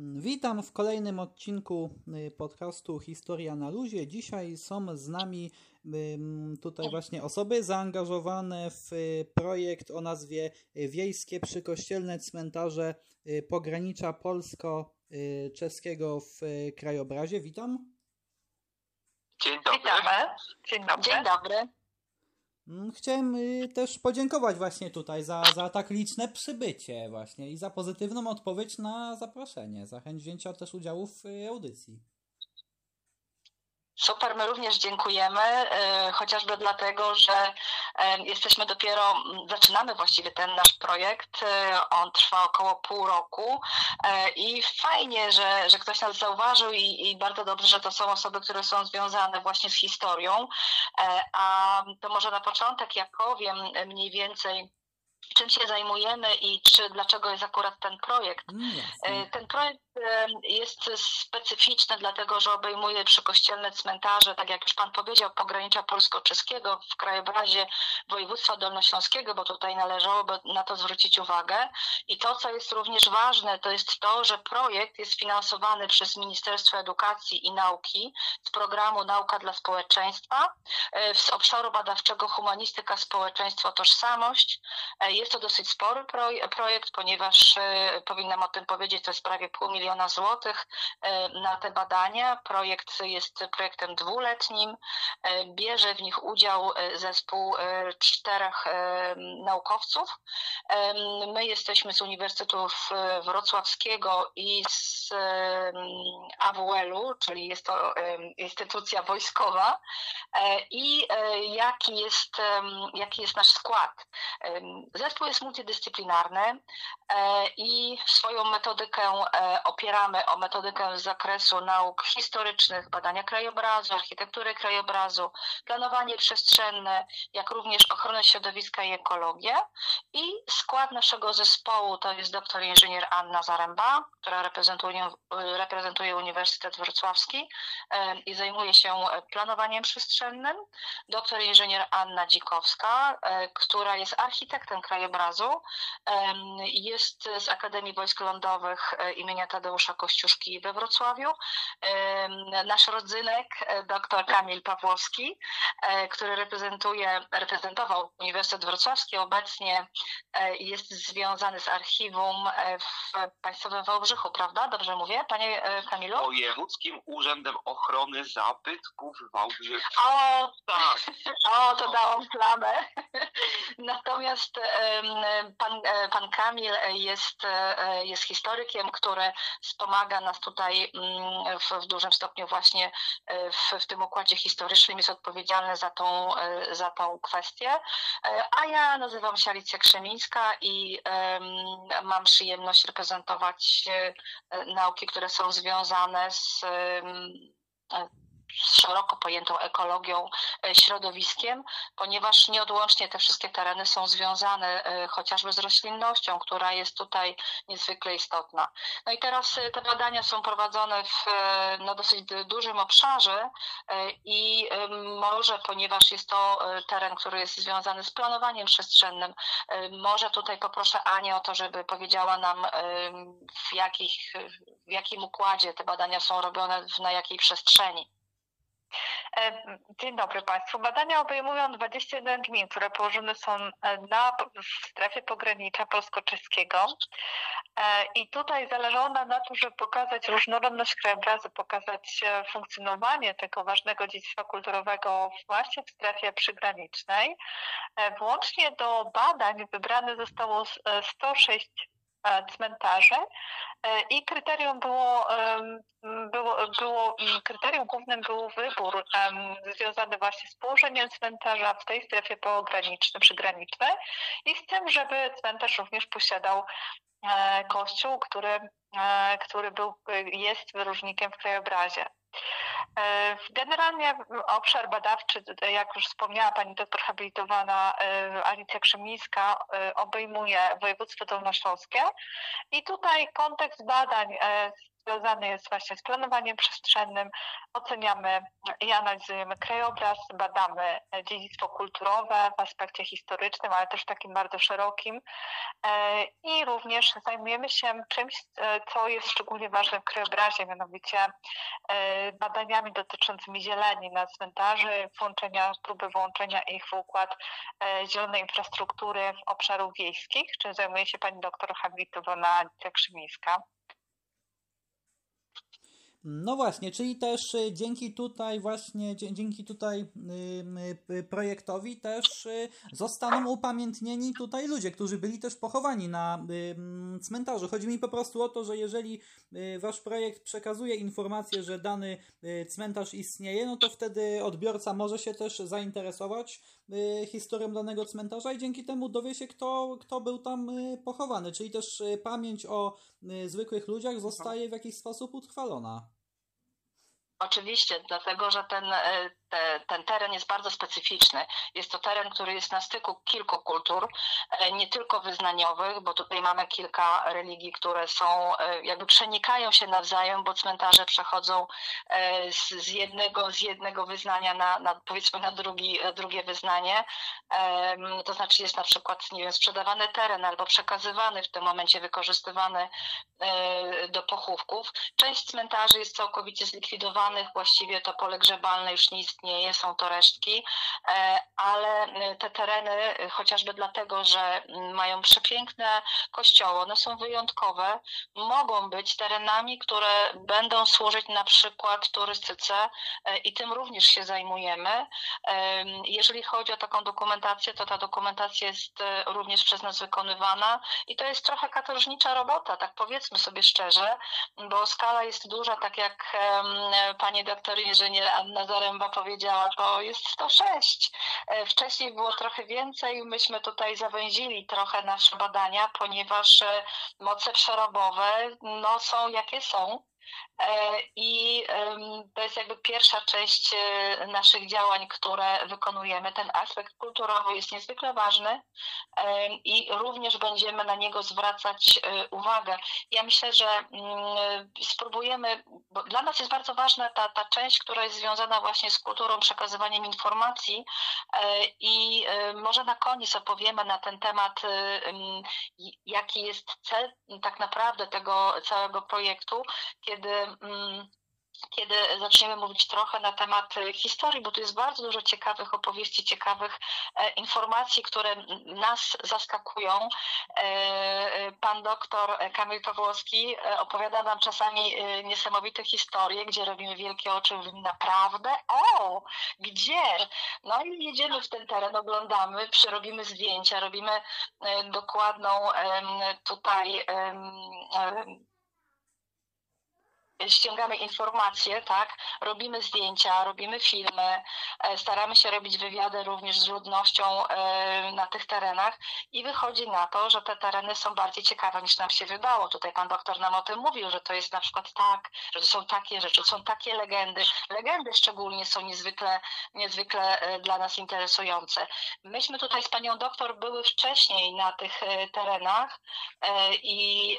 Witam w kolejnym odcinku y, podcastu Historia na Luzie. Dzisiaj są z nami tutaj właśnie osoby zaangażowane w y, projekt o nazwie Wiejskie Przykościelne Cmentarze y, Pogranicza Polsko-Czeskiego w krajobrazie. Witam. Dzień dobry. Witamy. Dzień dobry. Dzień dobry. Mm, chciałem y, też podziękować właśnie tutaj za, za tak liczne przybycie właśnie i za pozytywną odpowiedź na zaproszenie, za chęć wzięcia też udziału w y, audycji. Super, my również dziękujemy, e, chociażby dlatego, że e, jesteśmy dopiero, zaczynamy właściwie ten nasz projekt. E, on trwa około pół roku i fajnie, że, że ktoś nas zauważył i, i bardzo dobrze, że to są osoby, które są związane właśnie z historią. A to może na początek ja powiem mniej więcej czym się zajmujemy i czy dlaczego jest akurat ten projekt. Mm, ten projekt jest specyficzne, dlatego że obejmuje przykościelne cmentarze, tak jak już Pan powiedział, pogranicza polsko-czeskiego w krajobrazie województwa dolnośląskiego, bo tutaj należałoby na to zwrócić uwagę. I to, co jest również ważne, to jest to, że projekt jest finansowany przez Ministerstwo Edukacji i Nauki z programu Nauka dla Społeczeństwa, e, z obszaru badawczego Humanistyka, Społeczeństwo, Tożsamość. E, jest to dosyć spory projekt, ponieważ e, powinnam o tym powiedzieć, to jest prawie pół miliona złotych e, na te badania. Projekt jest projektem dwuletnim. Bierze w nich udział zespół czterech naukowców. My jesteśmy z Uniwersytetu Wrocławskiego i z AWL-u, czyli jest to instytucja wojskowa. I jaki jest, jaki jest nasz skład? Zespół jest multidyscyplinarny i swoją metodykę opieramy o metodykę z zakresu nauk historycznych, badania krajobrazu, architektury krajobrazu, planowanie przestrzenne, jak również ochronę środowiska i ekologię. I skład naszego zespołu to jest doktor inżynier Anna Zaręba, która reprezentuje, reprezentuje Uniwersytet Wrocławski e, i zajmuje się planowaniem przestrzennym, doktor inżynier Anna Dzikowska, e, która jest architektem krajobrazu, jest z Akademii Wojsk Lądowych e, imienia Tadeusza Kościuszki we Wrocławiu. Nasz rodzynek, e, dr Kamil Pawłowski, e, który reprezentuje, reprezentował Uniwersytet Wrocławski, obecnie jest związany z archiwum w Państwowym Wałbrzychu, prawda? Dobrze mówię, panie Kamilu? Wojewódzkim Urzędem Ochrony Zabytków Wałbrzychu. O, tak. O, to dałam plamę. Natomiast pan, pan Kamil jest, jest historykiem, który wspomaga nas tutaj mm, w, w dużym stopniu właśnie e, w, w, tym układzie historycznym, jest odpowiedzialny za tą, e, za tą kwestię. E, a ja nazywam się Alicja Krzemińska i mam przyjemność reprezentować nauki, które są związane z um, szeroko pojętą ekologią, e, środowiskiem, ponieważ nieodłącznie te wszystkie tereny są związane e, chociażby z roślinnością, która jest tutaj niezwykle istotna. No i teraz e, te badania są prowadzone w no, dosyć dużym obszarze i może, ponieważ jest to teren, który jest związany z planowaniem przestrzennym, może tutaj poproszę Anię o to, żeby powiedziała nam w, jakich, w jakim układzie te badania są robione, na jakiej przestrzeni. E, dzień dobry Państwu. Badania obejmują 21 gmin, które położone są e, na, w strefie pogranicza polsko-czeskiego. E, I tutaj zależało nam na tym, żeby pokazać różnorodność krajobrazu, pokazać funkcjonowanie tego ważnego dziedzictwa kulturowego właśnie w strefie przygranicznej. Włącznie do badań wybrane zostało 106 E, cmentarze e, i kryterium było, było, było kryterium głównym był wybór związany właśnie z położeniem cmentarza w tej strefie pogranicznej, przygranicznej i z tym, żeby cmentarz również posiadał e, kościół, który, który był, jest wyróżnikiem w krajobrazie. E, generalnie obszar badawczy, jak już wspomniała pani doktor habilitowana e, Alicja Krzymińska, e, obejmuje województwo dolnośląskie. I tutaj kontekst badań związany jest właśnie z planowaniem przestrzennym. Oceniamy i analizujemy krajobraz, badamy dziedzictwo kulturowe w aspekcie historycznym, ale też takim bardzo szerokim. E, I również zajmujemy się czymś, e, co jest szczególnie ważne w krajobrazie, mianowicie e, badaniami dotyczącymi zieleni na cmentarzy, włączenia, próby włączenia ich w układ zielonej infrastruktury obszarów wiejskich, czym zajmuje się pani doktor habilitowana Alicja Krzymińska. No właśnie, czyli też y, dzięki tutaj właśnie, dzięki tutaj y, y, projektowi też zostaną upamiętnieni tutaj ludzie, którzy byli też pochowani na cmentarzu. Chodzi mi po prostu o to, że jeżeli wasz projekt przekazuje informację, że dany cmentarz istnieje, no to wtedy odbiorca może się też zainteresować historią danego cmentarza i dzięki temu dowie się, kto, kto był tam pochowany. Czyli też pamięć o zwykłych ludziach zostaje w jakiś sposób utrwalona. Oczywiście, dlatego że ten, e, te, ten teren jest bardzo specyficzny. Jest to teren, który jest na styku kilku kultur, e, nie tylko wyznaniowych, bo tutaj mamy kilka religii, które są, e, jakby przenikają się nawzajem, bo cmentarze przechodzą z, z jednego, z jednego wyznania na, na powiedzmy na drugi, drugie wyznanie. To znaczy jest na przykład, nie wiem, sprzedawany teren albo przekazywany w tym momencie, wykorzystywany do pochówków. Część cmentarzy jest całkowicie zlikwidowana, właściwie to pole grzebalne już nie istnieje, są to resztki, e, ale te tereny, chociażby dlatego, że mają przepiękne kościoły, one są wyjątkowe, mogą być terenami, które będą służyć na przykład turystyce e, i tym również się zajmujemy. E, jeżeli chodzi o taką dokumentację, to ta dokumentacja jest również przez nas wykonywana i to jest trochę katorżnicza robota, tak powiedzmy sobie szczerze, bo skala jest duża, tak jak pani doktor inżynier Anna Zaręba powiedziała, to jest 106. E, wcześniej było trochę więcej, myśmy tutaj zawęzili trochę nasze badania, ponieważ e, moce przerobowe no, są jakie są. E, I to jest jakby pierwsza część e, naszych działań, które wykonujemy. Ten aspekt kulturowy jest niezwykle ważny i również będziemy na niego zwracać e, uwagę. Ja myślę, że mm, spróbujemy, bo dla nas jest bardzo ważna ta, ta część, która jest związana właśnie z kulturą, przekazywaniem informacji i może na koniec opowiemy na ten temat, jaki jest cel tak naprawdę tego całego projektu, kiedy mm, kiedy zaczniemy mówić trochę na temat historii, bo tu jest bardzo dużo ciekawych opowieści, ciekawych e, informacji, które nas zaskakują. E, pan doktor Kamil Pawłowski e, opowiada nam czasami niesamowite historie, gdzie robimy wielkie oczy, mówimy naprawdę, o, gdzie? No i jedziemy w ten teren, oglądamy, przerobimy zdjęcia, robimy dokładną tutaj ściągamy informacje, tak, robimy zdjęcia, robimy filmy, e, staramy się robić wywiady również z ludnością e, na tych terenach i wychodzi na to, że te tereny są bardziej ciekawe niż nam się wydało. Tutaj pan doktor nam o tym mówił, że to jest na przykład tak, że to są takie rzeczy, są takie legendy. Legendy szczególnie są niezwykle, niezwykle e, dla nas interesujące. Myśmy tutaj z panią doktor były wcześniej na tych terenach i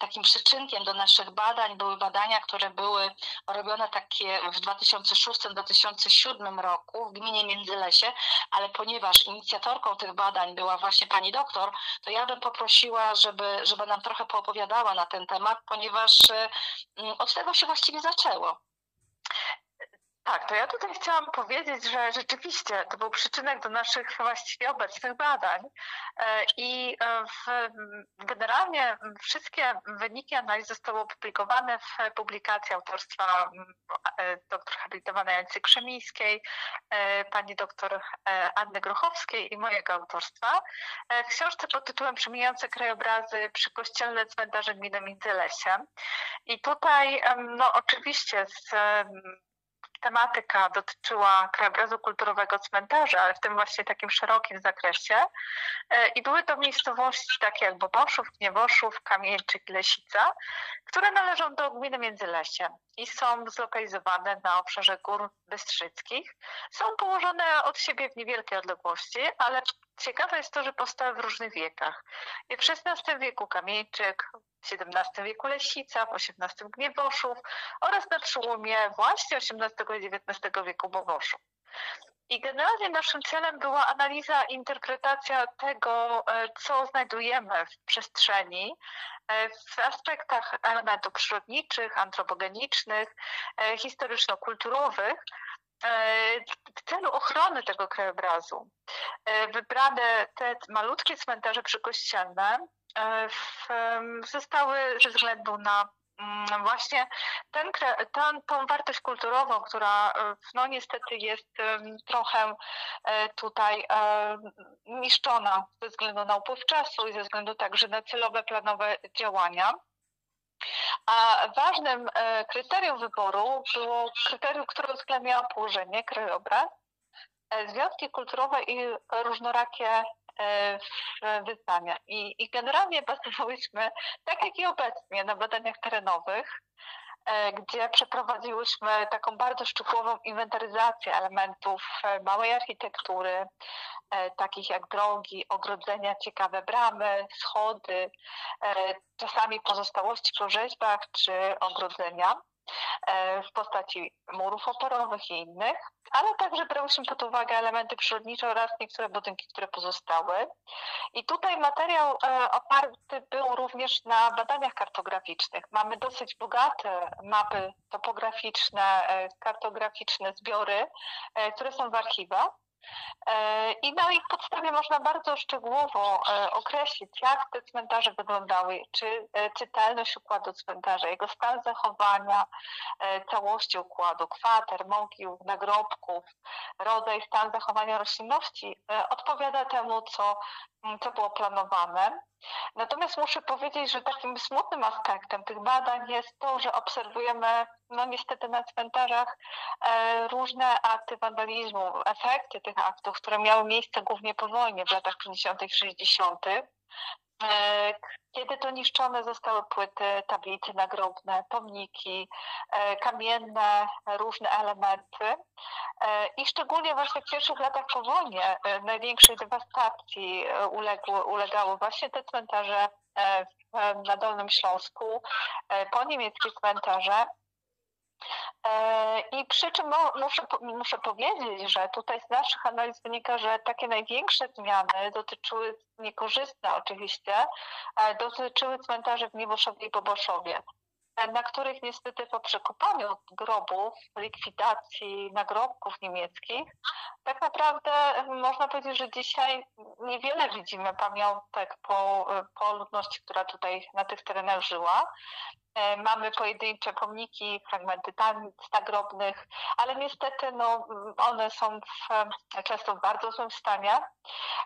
takim przyczynkiem do naszych badań były badania badania, które były robione takie w 2006-2007 roku w gminie Międzylesie, ale ponieważ inicjatorką tych badań była właśnie pani doktor, to ja bym poprosiła, żeby, żeby nam trochę poopowiadała na ten temat, ponieważ mm, od tego się właściwie zaczęło. Tak, to ja tutaj chciałam powiedzieć, że rzeczywiście to był przyczynek do naszych właściwie obecnych badań e, i e, w, generalnie wszystkie wyniki analiz zostały opublikowane w publikacji autorstwa e, dr habilitowanej Anicy Krzemińskiej, pani dr Anny Grochowskiej i mojego autorstwa w książce pod tytułem Przemijające krajobrazy przy kościelne cmentarze gminy Międzylesie. I tutaj no oczywiście z tematyka dotyczyła krajobrazu kulturowego cmentarza, ale w tym właśnie takim szerokim zakresie. E, I były to miejscowości takie jak Boboszów, Gniewoszów, Kamieńczyk Lesica, które należą do gminy Międzylesie i są zlokalizowane na obszarze gór bystrzyckich. Są położone od siebie w niewielkiej odległości, ale ciekawe jest to, że powstały w różnych wiekach. I w XVI wieku Kamieńczyk, w XVII wieku Lesica, w XVIII Gniewoszów oraz na przełomie właśnie XVIII i XIX wieku Bogoszów. I generalnie naszym celem była analiza, interpretacja tego, e, co znajdujemy w przestrzeni, e, w aspektach elementów przyrodniczych, antropogenicznych, e, historyczno-kulturowych, w celu ochrony tego krajobrazu. Wybrane te malutkie cmentarze przykościelne zostały ze względu na Mm, właśnie ten, ten, tą wartość kulturową, która e, no niestety jest trochę e, tutaj e, niszczona ze względu na upływ czasu i ze względu także na celowe, planowe działania. A ważnym kryterium wyboru było kryterium, które uwzględniało położenie, krajobraz, związki kulturowe i różnorakie E, wyzwania. I, I generalnie bazowałyśmy, tak jak i obecnie, na badaniach terenowych, e, gdzie przeprowadziłyśmy taką bardzo szczegółową inwentaryzację elementów e, małej architektury, takich jak drogi, ogrodzenia, ciekawe bramy, schody, czasami pozostałości po rzeźbach czy ogrodzenia. E, w postaci murów oporowych i innych, ale także brałyśmy pod uwagę elementy przyrodnicze oraz niektóre budynki, które pozostały. I tutaj materiał e, oparty był również na badaniach kartograficznych. Mamy dosyć bogate mapy topograficzne, e, kartograficzne zbiory, które są w archiwach. E, I na ich podstawie można bardzo szczegółowo e, określić, jak te cmentarze wyglądały, czy e, czytelność układu cmentarza, jego stan zachowania, całości układu, kwater, mogił, nagrobków, rodzaj, stan zachowania roślinności odpowiada temu, co, co było planowane. Natomiast muszę powiedzieć, że takim smutnym aspektem tych badań jest to, że obserwujemy, no niestety na cmentarzach, e, różne akty wandalizmu, efekty tych aktów, które miały miejsce głównie po wojnie w latach 50. i 60. E, kiedy to niszczone zostały płyty, tablice nagrobne, pomniki, e, kamienne, różne elementy. E, I szczególnie właśnie w pierwszych latach po wojnie największej dewastacji uległy, ulegały właśnie te cmentarze na Dolnym Śląsku, po niemieckie cmentarze, I przy czym muszę, muszę powiedzieć, że tutaj z naszych analiz wynika, że takie największe zmiany dotyczyły, niekorzystne oczywiście, e, dotyczyły cmentarzy w Miłoszowie i Boboszowie na których niestety po przekopaniu grobów, likwidacji nagrobków niemieckich, tak naprawdę można powiedzieć, że dzisiaj niewiele widzimy pamiątek po, po ludności, która tutaj na tych terenach żyła. E, mamy pojedyncze pomniki, fragmenty tanic nagrobnych, ale niestety no, one są w, często w bardzo złym stanie.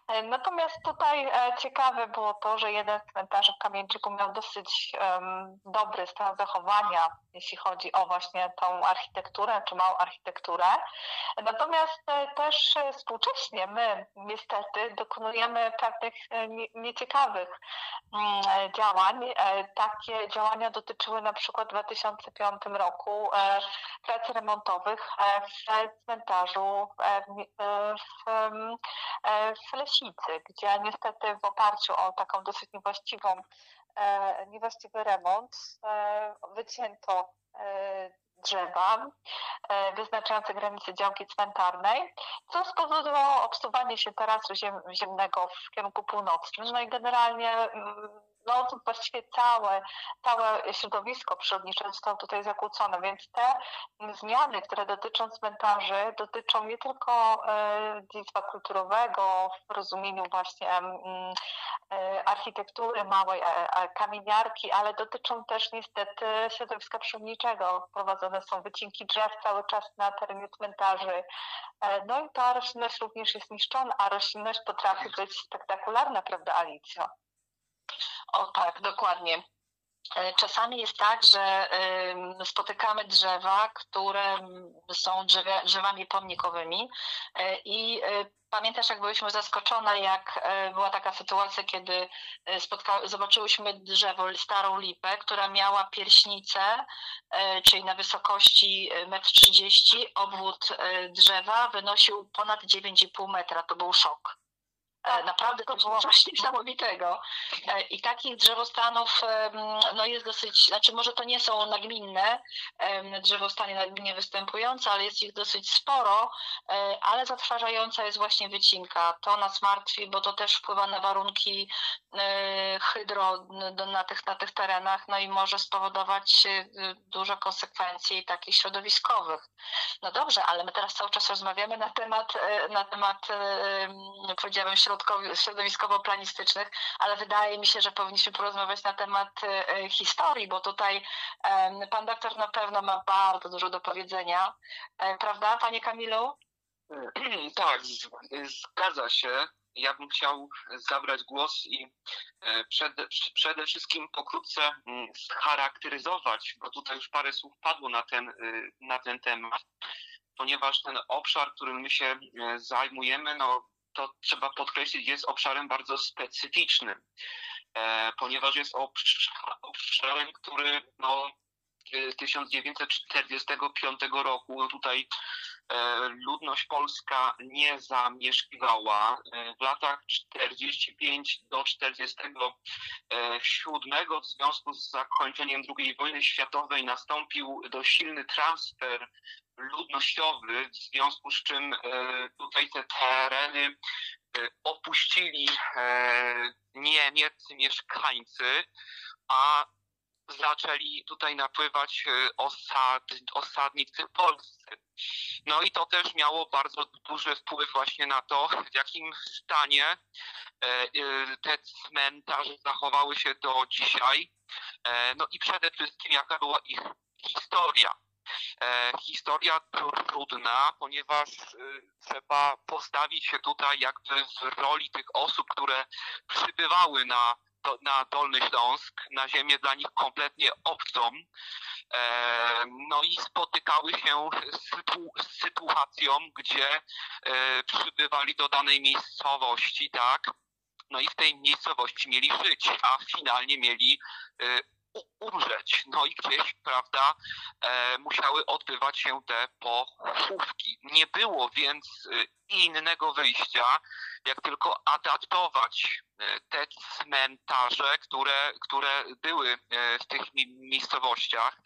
E, natomiast tutaj e, ciekawe było to, że jeden z cmentarzy w Kamieńczyku miał dosyć um, dobry stan zachowania, jeśli chodzi o właśnie tą architekturę, czy małą architekturę. Natomiast też współcześnie my niestety dokonujemy pewnych nieciekawych mm, działań. Takie działania dotyczyły na przykład w 2005 roku e, prac remontowych e, w cmentarzu e, w, w Leśnicy, gdzie niestety w oparciu o taką dosyć niewłaściwą, niewłaściwy remont wycięto drzewa wyznaczające granice działki cmentarnej, co spowodowało obsuwanie się tarasu ziem, ziemnego w kierunku północnym. No i generalnie mm, no właściwie całe, całe środowisko przyrodnicze zostało tutaj zakłócone, więc te zmiany, które dotyczą cmentarzy, dotyczą nie tylko e, dziedzictwa kulturowego w rozumieniu właśnie e, architektury małej, e, kamieniarki, ale dotyczą też niestety środowiska przyrodniczego. Prowadzone są wycinki drzew cały czas na terenie cmentarzy. No i ta roślinność również jest niszczona, a roślinność potrafi być spektakularna, prawda Alicjo? O tak, dokładnie. E, czasami jest tak, że spotykamy drzewa, które są drzewami pomnikowymi e, i e, pamiętasz, jak byliśmy zaskoczone, jak była taka sytuacja, kiedy spotka- zobaczyłyśmy drzewo, starą lipę, która miała pierśnicę, czyli na wysokości 1,30 m, obwód drzewa wynosił ponad 9,5 metra. To był szok. Tak, naprawdę to było coś niesamowitego. I takich drzewostanów no jest dosyć, znaczy może to nie są nagminne drzewostany nagminnie występujące, ale jest ich dosyć sporo, ale zatrważająca jest właśnie wycinka. To nas martwi, bo to też wpływa na warunki hydro na tych, na tych terenach, no i może spowodować duże konsekwencje takich środowiskowych. No dobrze, ale my teraz cały czas rozmawiamy na temat, na temat powiedziałabym, środowiskowo-planistycznych, ale wydaje mi się, że powinniśmy porozmawiać na temat e, historii, bo tutaj pan doktor na pewno ma bardzo dużo do powiedzenia. E, prawda, panie Kamilu? Tak, zgadza się. Ja bym chciał zabrać głos i e, przede, przede wszystkim pokrótce mm, scharakteryzować, bo tutaj już parę słów padło na ten, na ten temat, ponieważ ten obszar, którym my się zajmujemy, no to trzeba podkreślić, jest obszarem bardzo specyficznym, e, ponieważ jest obszarem, który no, 1945 roku no tutaj e, ludność polska nie zamieszkiwała. E, w latach 45 do 47 w związku z zakończeniem II wojny światowej nastąpił dość silny transfer ludnościowy, w związku z czym e, tutaj te tereny e, opuścili e, niemieccy mieszkańcy, a zaczęli tutaj napływać osad, osadnicy polscy. No i to też miało bardzo duży wpływ właśnie na to, w jakim stanie te cmentarze zachowały się do dzisiaj. No i przede wszystkim jaka była ich historia. E, historia trudna, ponieważ e, trzeba postawić się tutaj jakby w roli tych osób, które przybywały na, na Dolny Śląsk, na ziemię dla nich kompletnie obcą. E, no i spotykały się z sytuacją, gdzie przybywali do danej miejscowości, tak? No i w tej miejscowości mieli żyć, a finalnie mieli umrzeć. No i gdzieś, prawda, e, musiały odbywać się te pochówki. Nie było więc e, innego wyjścia, jak tylko adaptować e, te cmentarze, które, które były e, w tych miejscowościach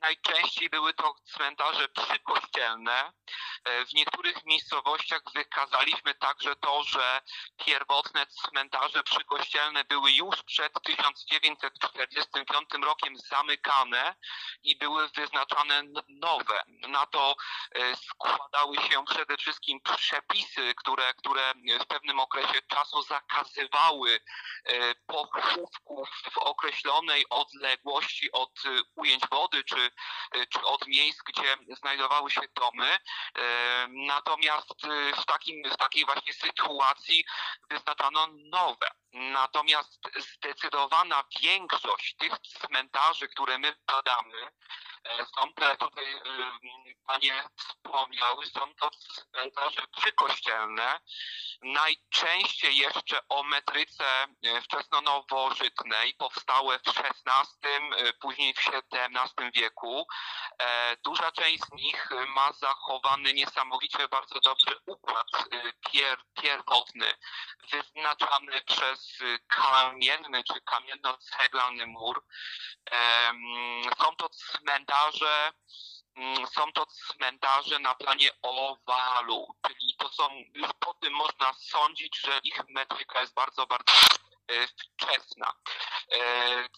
najczęściej były to cmentarze przykościelne. E, w niektórych miejscowościach wykazaliśmy także to, że pierwotne cmentarze przykościelne były już przed 1945 rokiem zamykane i były wyznaczane nowe. Na to e, składały się przede wszystkim przepisy, które, które w pewnym okresie czasu zakazywały e, pochówków w określonej odległości od ujęć wody, czy, czy od miejsc, gdzie znajdowały się domy. E, natomiast e, w, takim, w takiej właśnie sytuacji wyznaczano nowe. Natomiast zdecydowana większość tych cmentarzy, które my badamy, e, są te tutaj panie wspomniały, są to cmentarze przykościelne, najczęściej jeszcze o metryce wczesnonowożytnej, powstałe w XVI, później w XVII wieku. E, duża część z nich ma zachowany niesamowicie bardzo dobry układ e, pier, pierwotny, wyznaczany przez kamienny czy kamienno-ceglany mur. Są to cmentarze są to cmentarze na planie owalu, czyli to są, już po tym można sądzić, że ich metryka jest bardzo, bardzo e, wczesna.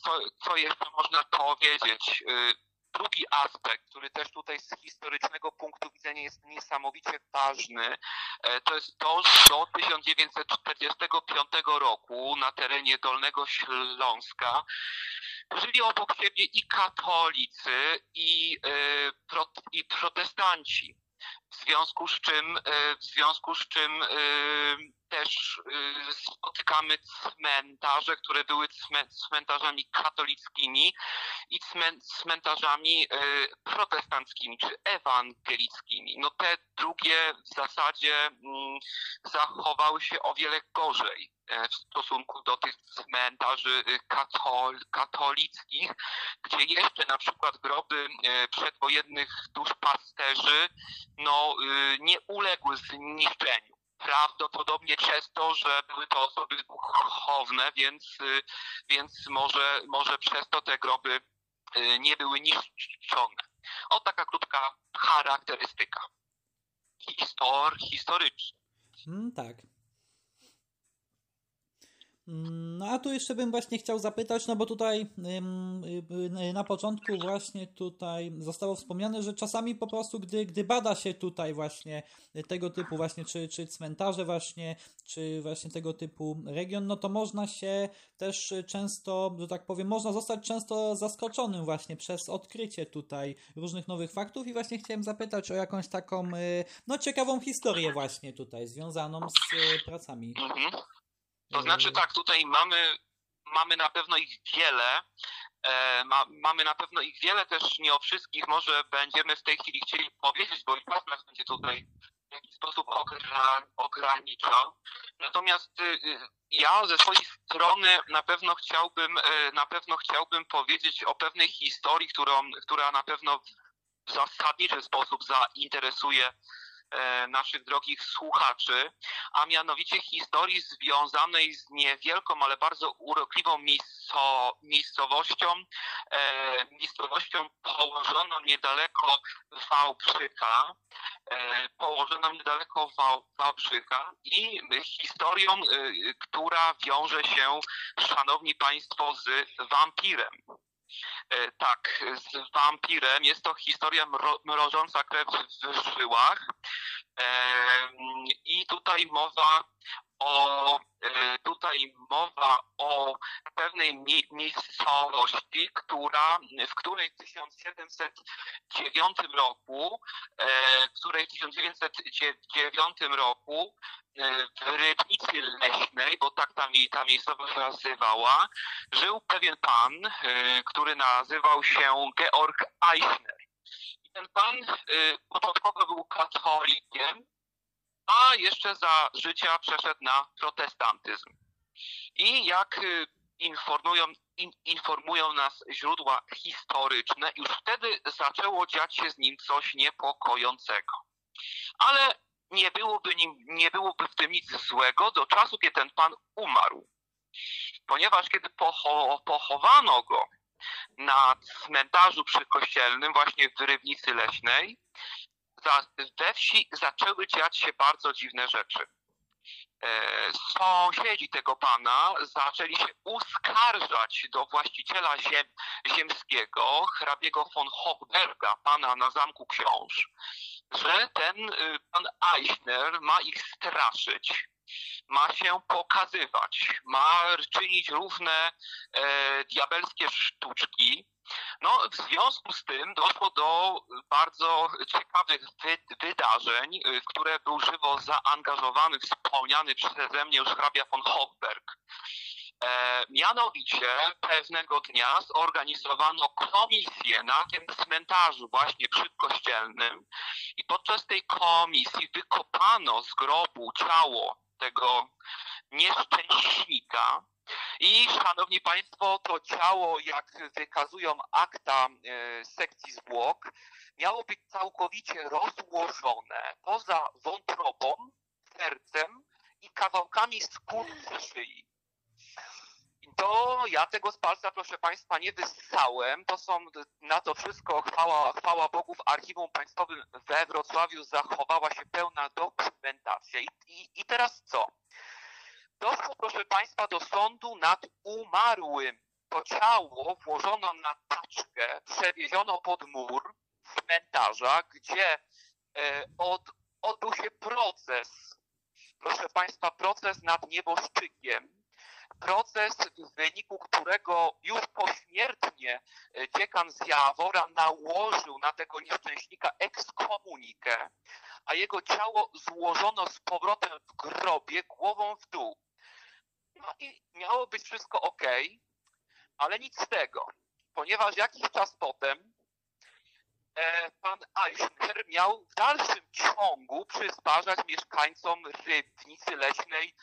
Co, co jeszcze można powiedzieć? drugi aspekt, który też tutaj z historycznego punktu widzenia jest niesamowicie ważny, e, to jest to, że do 1945 roku na terenie Dolnego Śląska żyli obok siebie i katolicy, i, e, i protestanci. W związku z czym, e, w związku z czym też y, spotykamy cmentarze, które były cmentarzami katolickimi i cmentarzami y, protestanckimi czy ewangelickimi. No te drugie w zasadzie mm, zachowały się o wiele gorzej w stosunku do tych cmentarzy y, katol katolickich, gdzie jeszcze na przykład groby e, przedwojennych duszpasterzy no, nie uległy zniszczeniu prawdopodobnie przez to, że były to osoby duchowne, więc, więc może, może przez to te groby nie były niszczone. O taka krótka charakterystyka. Histor, historyczna. Mm, tak. Mm, no a tu jeszcze bym właśnie chciał zapytać, no bo tutaj na początku właśnie tutaj zostało wspomniane, że czasami po prostu, gdy, gdy bada się tutaj właśnie tego typu właśnie, czy, czy cmentarze właśnie, czy właśnie tego typu region, no to można się też często, że tak powiem, można zostać często zaskoczonym właśnie przez odkrycie tutaj różnych nowych faktów i właśnie chciałem zapytać o jakąś taką, y, no ciekawą historię właśnie tutaj związaną z y, pracami. Mhm. To znaczy tak, tutaj mamy, mamy na pewno ich wiele. E, ma, mamy na pewno ich wiele, też nie o wszystkich może będziemy w tej chwili chcieli powiedzieć, bo i czas nas będzie tutaj w jakiś sposób ograniczał. Natomiast y, y, ja ze swojej strony na pewno chciałbym, y, na pewno chciałbym powiedzieć o pewnej historii, którą, która na pewno w zasadniczy sposób zainteresuje naszych drogich słuchaczy, a mianowicie historii związanej z niewielką, ale bardzo urokliwą miejscowością, e, miejscowością położoną niedaleko Wałbrzycha, e, położoną niedaleko Wałbrzycha i historią, która wiąże się, szanowni państwo, z wampirem. E, tak, z wampirem. Jest to historia mrożąca krew w żyłach. I tutaj mowa o, e, tutaj mowa o pewnej miejscowości, która, w której w 1709 roku, e, w której w 1909 roku e, w Rybnicy Leśnej, bo tak ta, ta miejscowość nazywała, żył pewien pan, który nazywał się Georg Eichner. I ten pan początkowo był katolikiem, a jeszcze za życia przeszedł na protestantyzm. I jak y, informują, in, informują nas źródła historyczne, już wtedy zaczęło dziać się z nim coś niepokojącego. Ale nie byłoby, nim, nie byłoby w tym nic złego do czasu, kiedy ten pan umarł. Ponieważ kiedy pocho, pochowano go na cmentarzu przykościelnym właśnie w Rybnicy Leśnej, we wsi zaczęły dziać się bardzo dziwne rzeczy. E, sąsiedzi tego pana zaczęli się uskarżać do właściciela ziem, ziemskiego, hrabiego von Hochberga, pana na Zamku Książ, że ten y, pan Eichner ma ich straszyć, ma się pokazywać, ma czynić różne e, diabelskie sztuczki, no, w związku z tym doszło do bardzo ciekawych wy wydarzeń, w które był żywo zaangażowany wspomniany przeze mnie już hrabia von Hochberg. E, mianowicie pewnego dnia zorganizowano komisję na tym cmentarzu właśnie przedkościelnym i podczas tej komisji wykopano z grobu ciało tego nieszczęśnika, i szanowni Państwo, to ciało, jak wykazują akta e, sekcji zwłok, miało być całkowicie rozłożone poza wątrobą, sercem i kawałkami skóry szyi. To ja tego z palca, proszę Państwa, nie wyssałem. To są na to wszystko, chwała, chwała Bogu, w Archiwum Państwowym we Wrocławiu zachowała się pełna dokumentacja. I, i, i teraz co? Doszło, proszę Państwa, do sądu nad umarłym. To ciało włożono na taczkę, przewieziono pod mur cmentarza, gdzie e, od, odbył się proces, proszę Państwa, proces nad nieboszczykiem. Proces, w wyniku którego już pośmiertnie e, dziekan z Jawora nałożył na tego nieszczęśnika ekskomunikę, a jego ciało złożono z powrotem w grobie głową w dół. No i miało być wszystko ok, ale nic z tego, ponieważ jakiś czas potem e, pan Eichner miał w dalszym ciągu przysparzać mieszkańcom Rybnicy Leśnej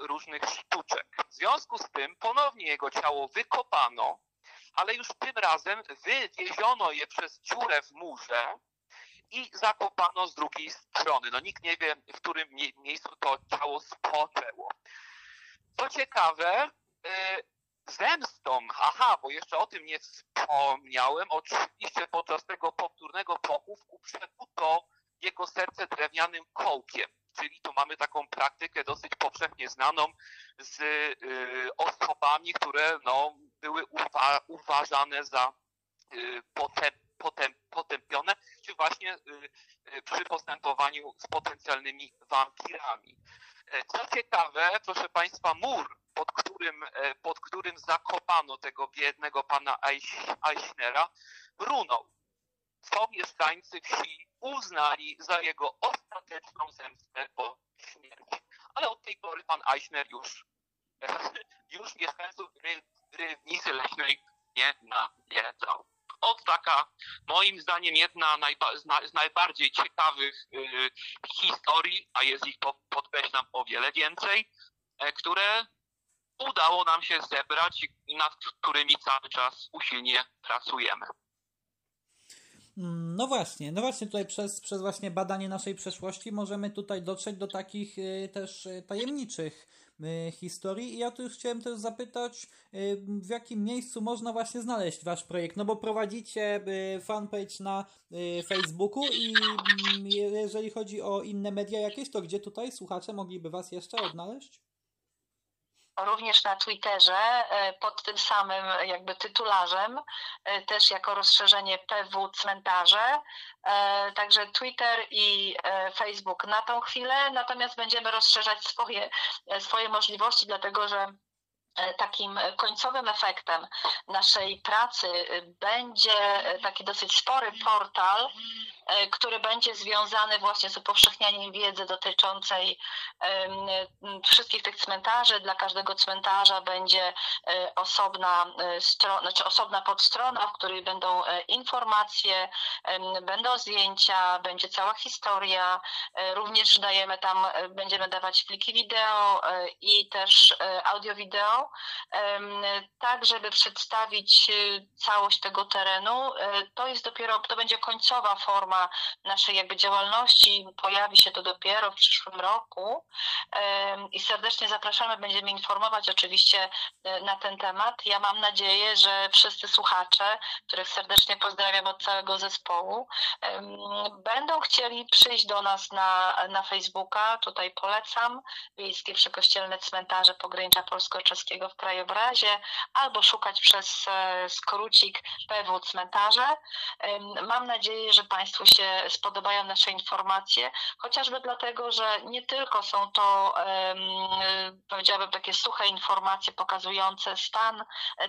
różnych sztuczek. W związku z tym ponownie jego ciało wykopano, ale już tym razem wywieziono je przez dziurę w murze i zakopano z drugiej strony. No nikt nie wie, w którym miejscu to ciało spoczęło. Co ciekawe, zemstą, aha, bo jeszcze o tym nie wspomniałem, oczywiście podczas tego powtórnego pochówku przekuto jego serce drewnianym kołkiem. Czyli tu mamy taką praktykę dosyć powszechnie znaną z y, osobami, które no, były uwa uważane za y, potem, potem, potępione, czy właśnie y, y przy postępowaniu z potencjalnymi wampirami. E, co ciekawe, proszę Państwa, mur pod którym, e, pod którym zakopano tego biednego pana Eichnera, runął. Co mieszkańcy wsi uznali za jego ostateczną zemstę po śmierci. Ale od tej pory pan Eichner już, już mieszkańców Rywnicy Leśnej nie nawiedzał. Od taka, moim zdaniem, jedna z najbardziej ciekawych y, historii, a jest ich, podkreślam, o wiele więcej, e, które udało nam się zebrać i nad którymi cały czas usilnie pracujemy. No właśnie, no właśnie tutaj przez, przez właśnie badanie naszej przeszłości możemy tutaj dotrzeć do takich y, też y, tajemniczych y, historii i ja tu już chciałem też zapytać, w jakim miejscu można właśnie znaleźć wasz projekt, no bo prowadzicie fanpage na Facebooku i mm, jeżeli chodzi o inne media jakieś, to gdzie tutaj słuchacze mogliby was jeszcze odnaleźć? Również na Twitterze e, pod tym samym jakby tytularzem, e, też jako rozszerzenie PW Cmentarze. E, także Twitter i Facebook na tą chwilę, natomiast będziemy rozszerzać swoje, swoje możliwości, dlatego że takim końcowym efektem naszej pracy będzie taki dosyć spory portal, E, który będzie związany właśnie z upowszechnianiem wiedzy dotyczącej wszystkich tych cmentarzy. Dla każdego cmentarza będzie e, osobna e, strona, znaczy osobna podstrona, w której będą informacje, będą zdjęcia, będzie cała historia. Również dajemy tam, będziemy dawać pliki wideo i też tak żeby przedstawić całość tego terenu. To jest dopiero, to będzie końcowa forma naszej jakby działalności. Pojawi się to dopiero w przyszłym roku i serdecznie zapraszamy, będziemy informować oczywiście e, na ten temat. Ja mam nadzieję, że wszyscy słuchacze, których serdecznie pozdrawiam od całego zespołu, będą chcieli przyjść do nas na, na Facebooka. Tutaj polecam Wiejskie Przykościelne Cmentarze Pogranicza Polsko-Czeskiego w krajobrazie albo szukać przez e, skrócik PW Cmentarze. Mam nadzieję, że Państwu się spodobają nasze informacje, chociażby dlatego, że nie tylko są to, powiedziałabym, takie suche informacje pokazujące stan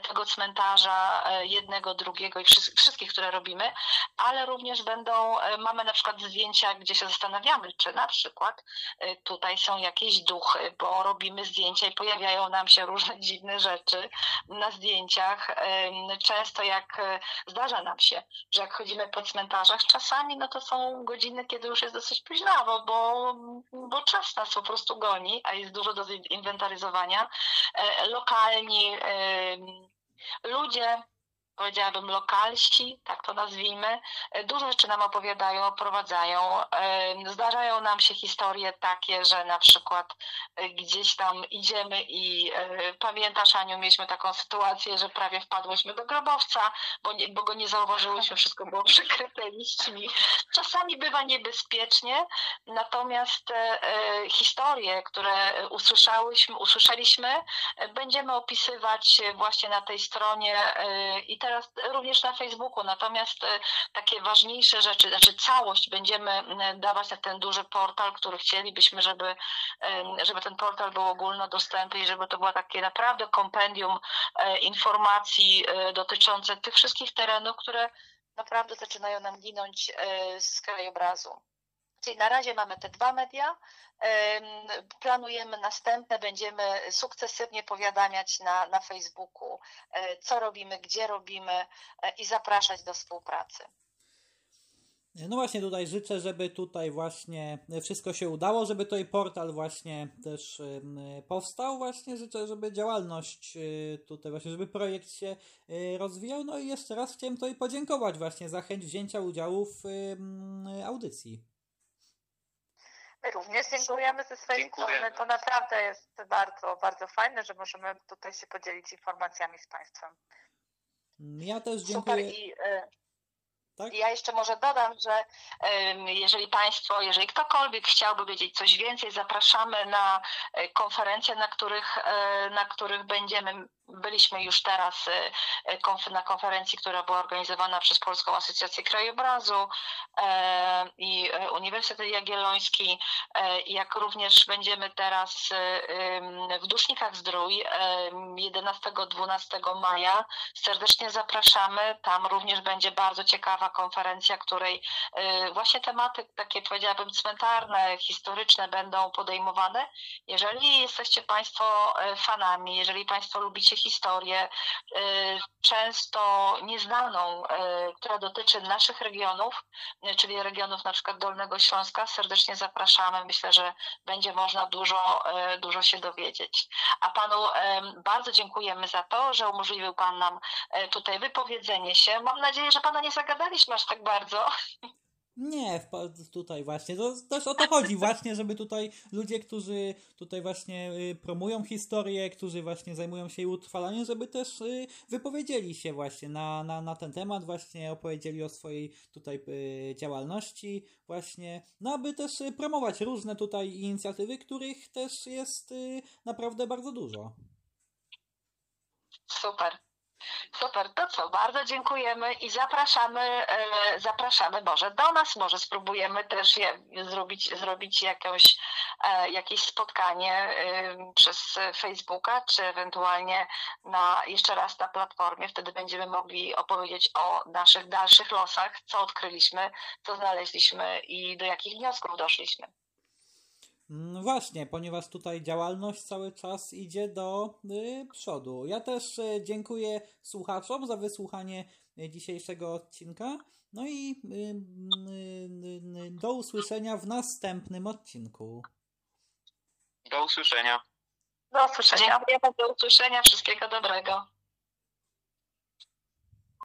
tego cmentarza, e, jednego, drugiego i wszystkich, które robimy, ale również będą, e, mamy na przykład zdjęcia, gdzie się zastanawiamy, czy na przykład e, tutaj są jakieś duchy, bo robimy zdjęcia i pojawiają nam się różne dziwne rzeczy na zdjęciach. Często jak zdarza nam się, że jak chodzimy po cmentarzach, czasami no to są godziny, kiedy już jest dosyć późnawo, bo, bo czas nas po prostu goni, a jest dużo do zinwentaryzowania. E, lokalni ludzie powiedziałabym, lokalści, tak to nazwijmy, e, dużo rzeczy nam opowiadają, oprowadzają. E, zdarzają nam się historie takie, że na przykład e, gdzieś tam idziemy i pamiętasz, Aniu, mieliśmy taką sytuację, że prawie wpadłyśmy do grobowca, bo, nie, bo go nie zauważyłyśmy, wszystko było przykryte liśćmi. Czasami bywa niebezpiecznie, natomiast historie, które usłyszałyśmy, usłyszeliśmy, będziemy opisywać właśnie na tej stronie i te teraz również na Facebooku, natomiast e, takie ważniejsze rzeczy, znaczy całość będziemy dawać na ten duży portal, który chcielibyśmy, żeby, żeby ten portal był ogólnodostępny i żeby to było takie naprawdę kompendium e, informacji e, dotyczące tych wszystkich terenów, które naprawdę zaczynają nam ginąć z krajobrazu. Czyli na razie mamy te dwa media. Planujemy następne, będziemy sukcesywnie powiadamiać na, na Facebooku, e, co robimy, gdzie robimy e, i zapraszać do współpracy. No właśnie tutaj życzę, żeby tutaj właśnie wszystko się udało, żeby tutaj portal właśnie też powstał. Właśnie życzę, żeby działalność y, tutaj właśnie, żeby projekt się rozwijał. No i jeszcze raz chciałem tutaj podziękować właśnie za chęć wzięcia udziału w audycji. My również dziękujemy ze swojej Dziękuję. strony. To naprawdę jest bardzo, bardzo fajne, że możemy tutaj się podzielić informacjami z Państwem. Ja też dziękuję. Super i, y tak? Ja jeszcze może dodam, że jeżeli Państwo, jeżeli ktokolwiek chciałby wiedzieć coś więcej, zapraszamy na e, konferencje, na których, e, na których będziemy byliśmy już teraz e, na konferencji, która była organizowana przez Polską Asocjację Krajobrazu i Uniwersytet Jagielloński, jak również będziemy teraz w Dusznikach Zdrój 11-12 maja. Serdecznie zapraszamy. Tam również będzie bardzo ciekawa konferencja, której y, właśnie tematy takie powiedziałabym cmentarne, historyczne będą podejmowane. Jeżeli jesteście Państwo y, fanami, jeżeli Państwo lubicie historię, y, często nieznaną, która dotyczy naszych regionów, czyli regionów na przykład Dolnego Śląska, serdecznie zapraszamy. Myślę, że będzie można dużo, dużo się dowiedzieć. A Panu bardzo dziękujemy za to, że umożliwił Pan nam tutaj wypowiedzenie się. Mam nadzieję, że Pana nie zagadaliśmy masz tak bardzo. Nie, tutaj właśnie, to też o to chodzi właśnie, żeby tutaj ludzie, którzy tutaj właśnie y, promują historię, którzy właśnie zajmują się jej utrwalaniem, żeby też y, wypowiedzieli się właśnie na, na, na ten temat, właśnie opowiedzieli o swojej tutaj y, działalności właśnie, no aby też promować różne tutaj inicjatywy, których też jest naprawdę bardzo dużo. Super. Super, to co, bardzo dziękujemy i zapraszamy, e, zapraszamy. Może do nas, może spróbujemy też je, zrobić, zrobić jakąś, e, jakieś spotkanie e, przez Facebooka, czy ewentualnie na, jeszcze raz na platformie, wtedy będziemy mogli opowiedzieć o naszych dalszych losach, co odkryliśmy, co znaleźliśmy i do jakich wniosków doszliśmy. No właśnie, ponieważ tutaj działalność cały czas idzie do y, przodu. Ja też y, dziękuję słuchaczom za wysłuchanie y, dzisiejszego odcinka. No i y, y, y, do usłyszenia w następnym odcinku. Do usłyszenia. Do usłyszenia. Do usłyszenia. Wszystkiego dobrego.